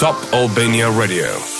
Top Albania Radio.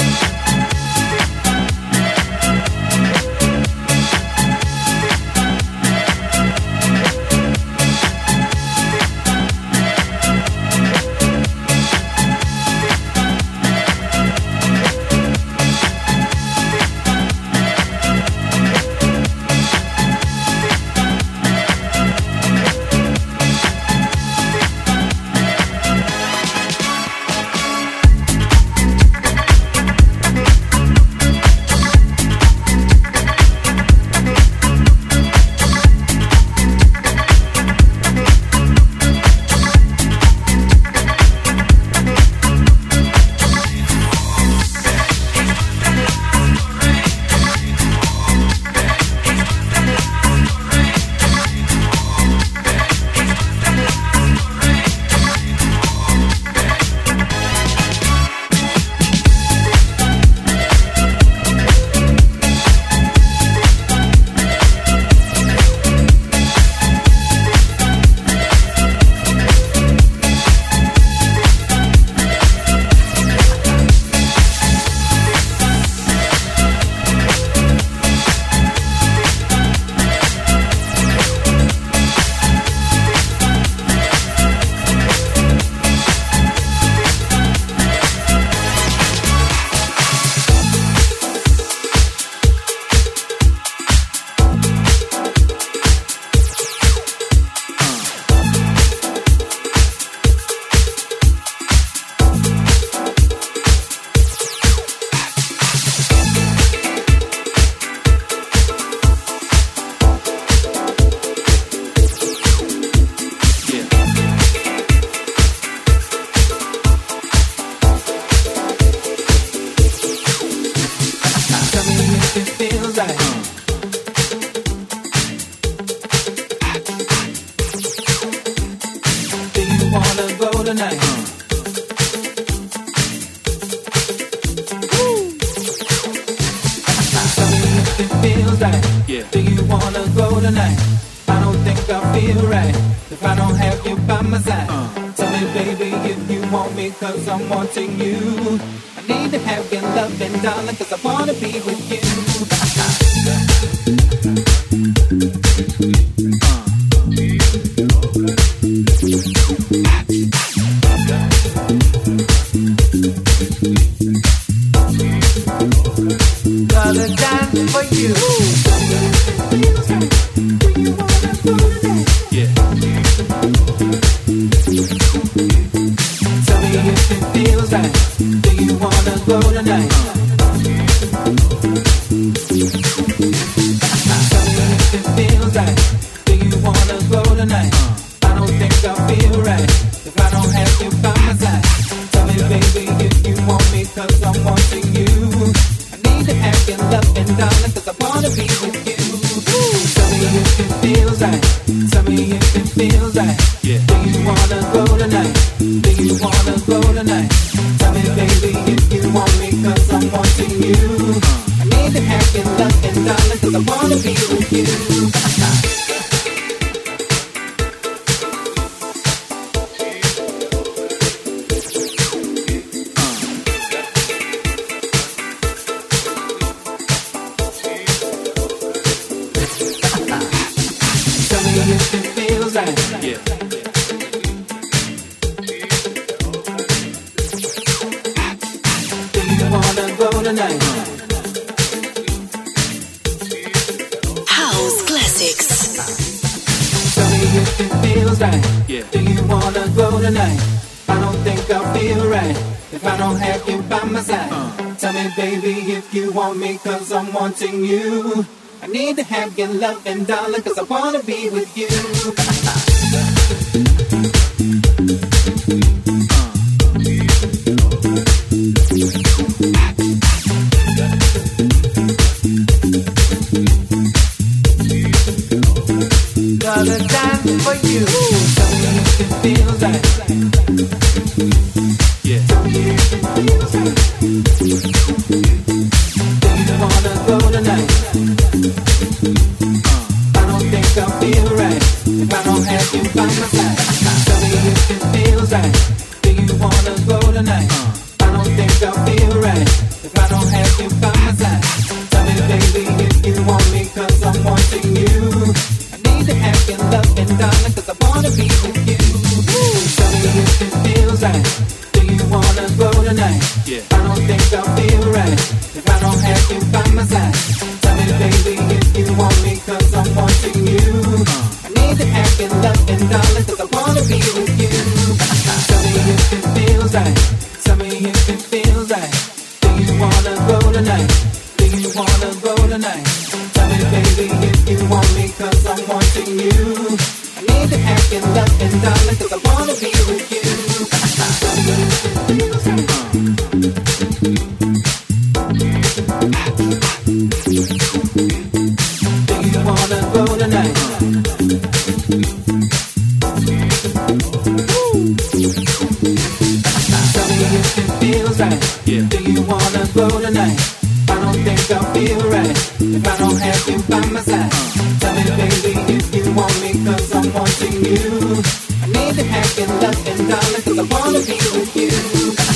Do you wanna blow tonight? I don't think I'll feel right if I don't have you by my side. Tell me, baby, if you want me, cause I'm wanting you. I need the happy love and darling, cause I wanna be with you.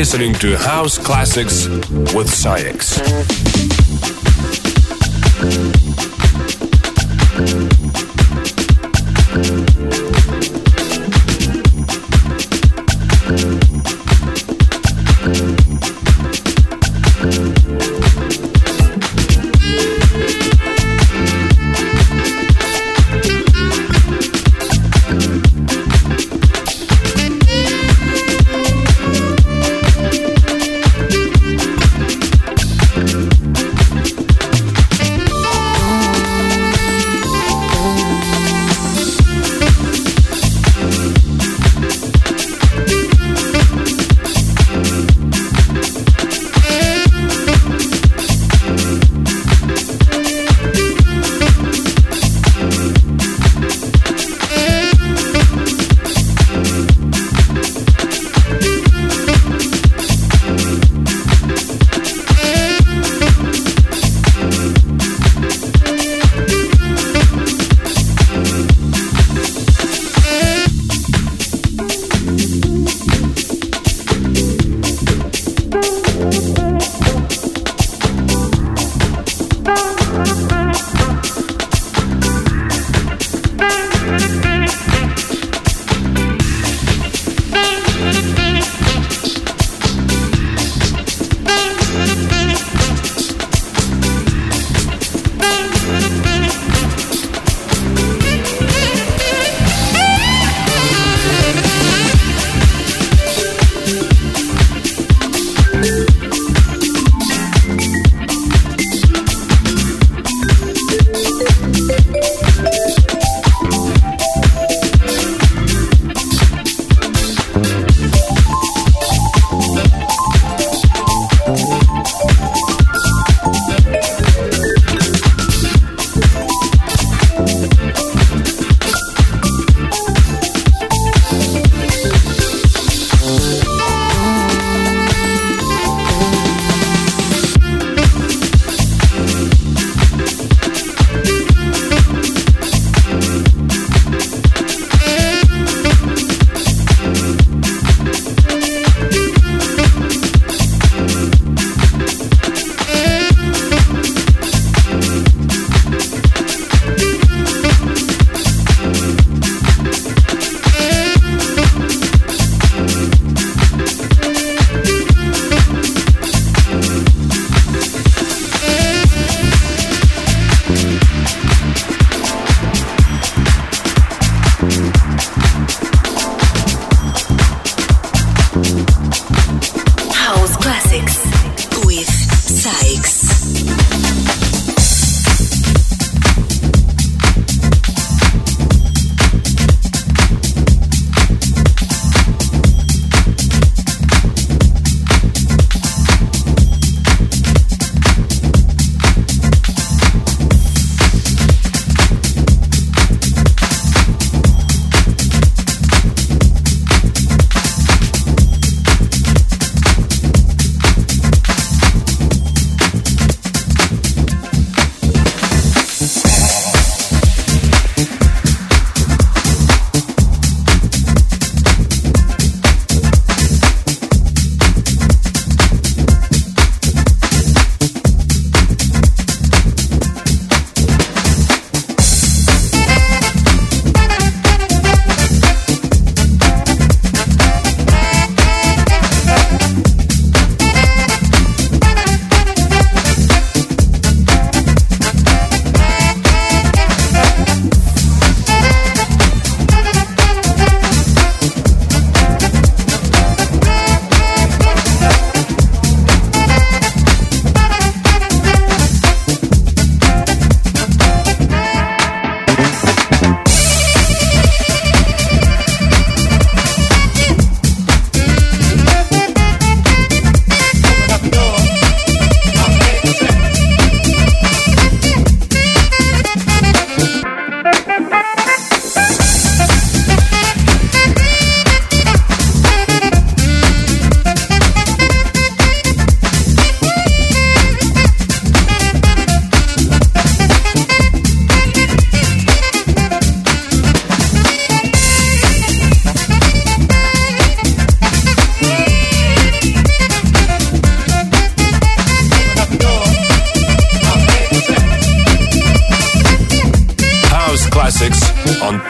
listening to House Classics with SAIX.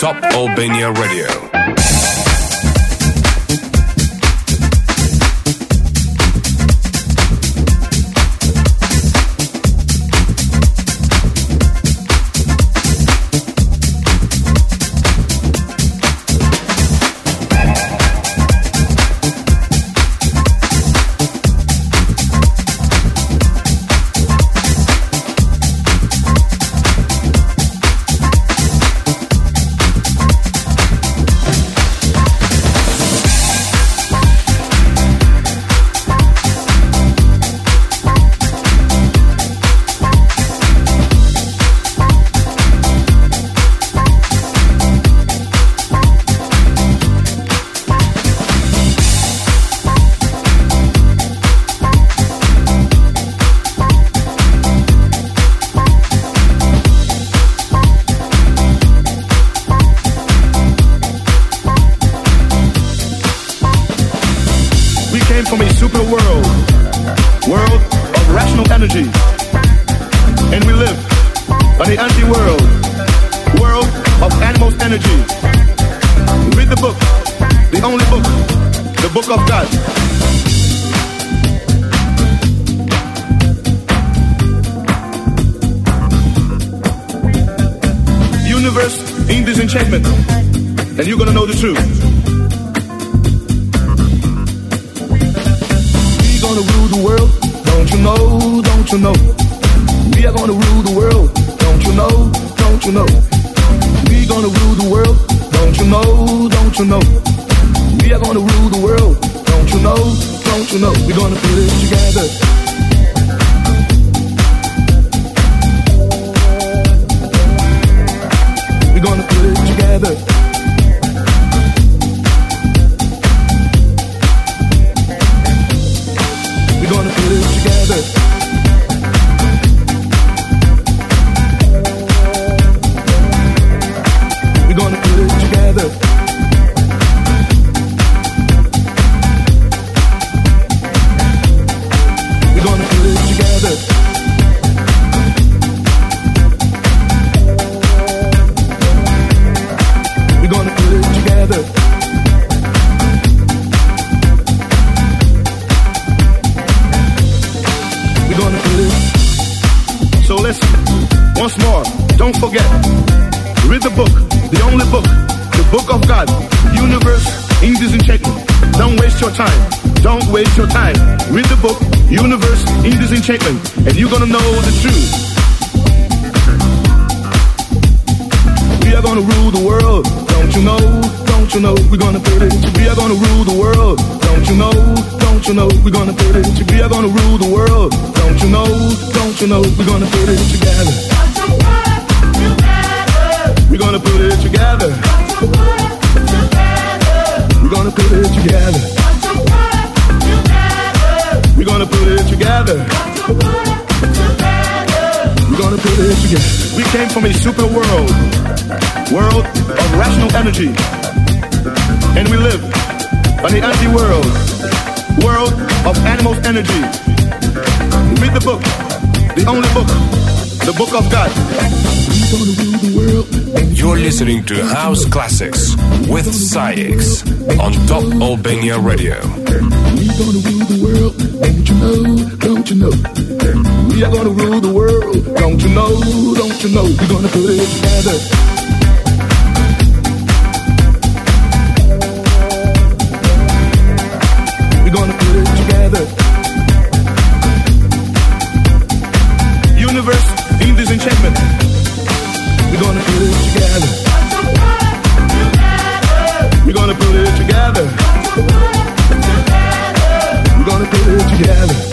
Top Albania Radio. in disenchantment, and you're gonna know the truth. We gonna rule the world, don't you know, don't you know? We are gonna rule the world, don't you know, don't you know? We gonna rule the world, don't you know, don't you know? We are gonna rule the world, don't you know, don't you know? We're gonna put it together. together. waste your time. Don't waste your time. Read the book, Universe in Disenchantment, and you're gonna know the truth. We are gonna rule the world, don't you know? Don't you know we're gonna put it? We are gonna rule the world, don't you know? Don't you know we're gonna put it? We are gonna rule the world, don't you know? Don't you know we're gonna put it together? We're gonna put it together. We're gonna put it together. We're gonna put it together. We're gonna put it together. We came from a super world, world of rational energy, and we live on the anti world, world of animals energy. Read the book, the only book, the book of God. You're listening to House Classics with SAIX on Top Albania Radio. Don't you know, don't you know? We are gonna rule the world. Don't you know, don't you know? We're gonna put it together. together.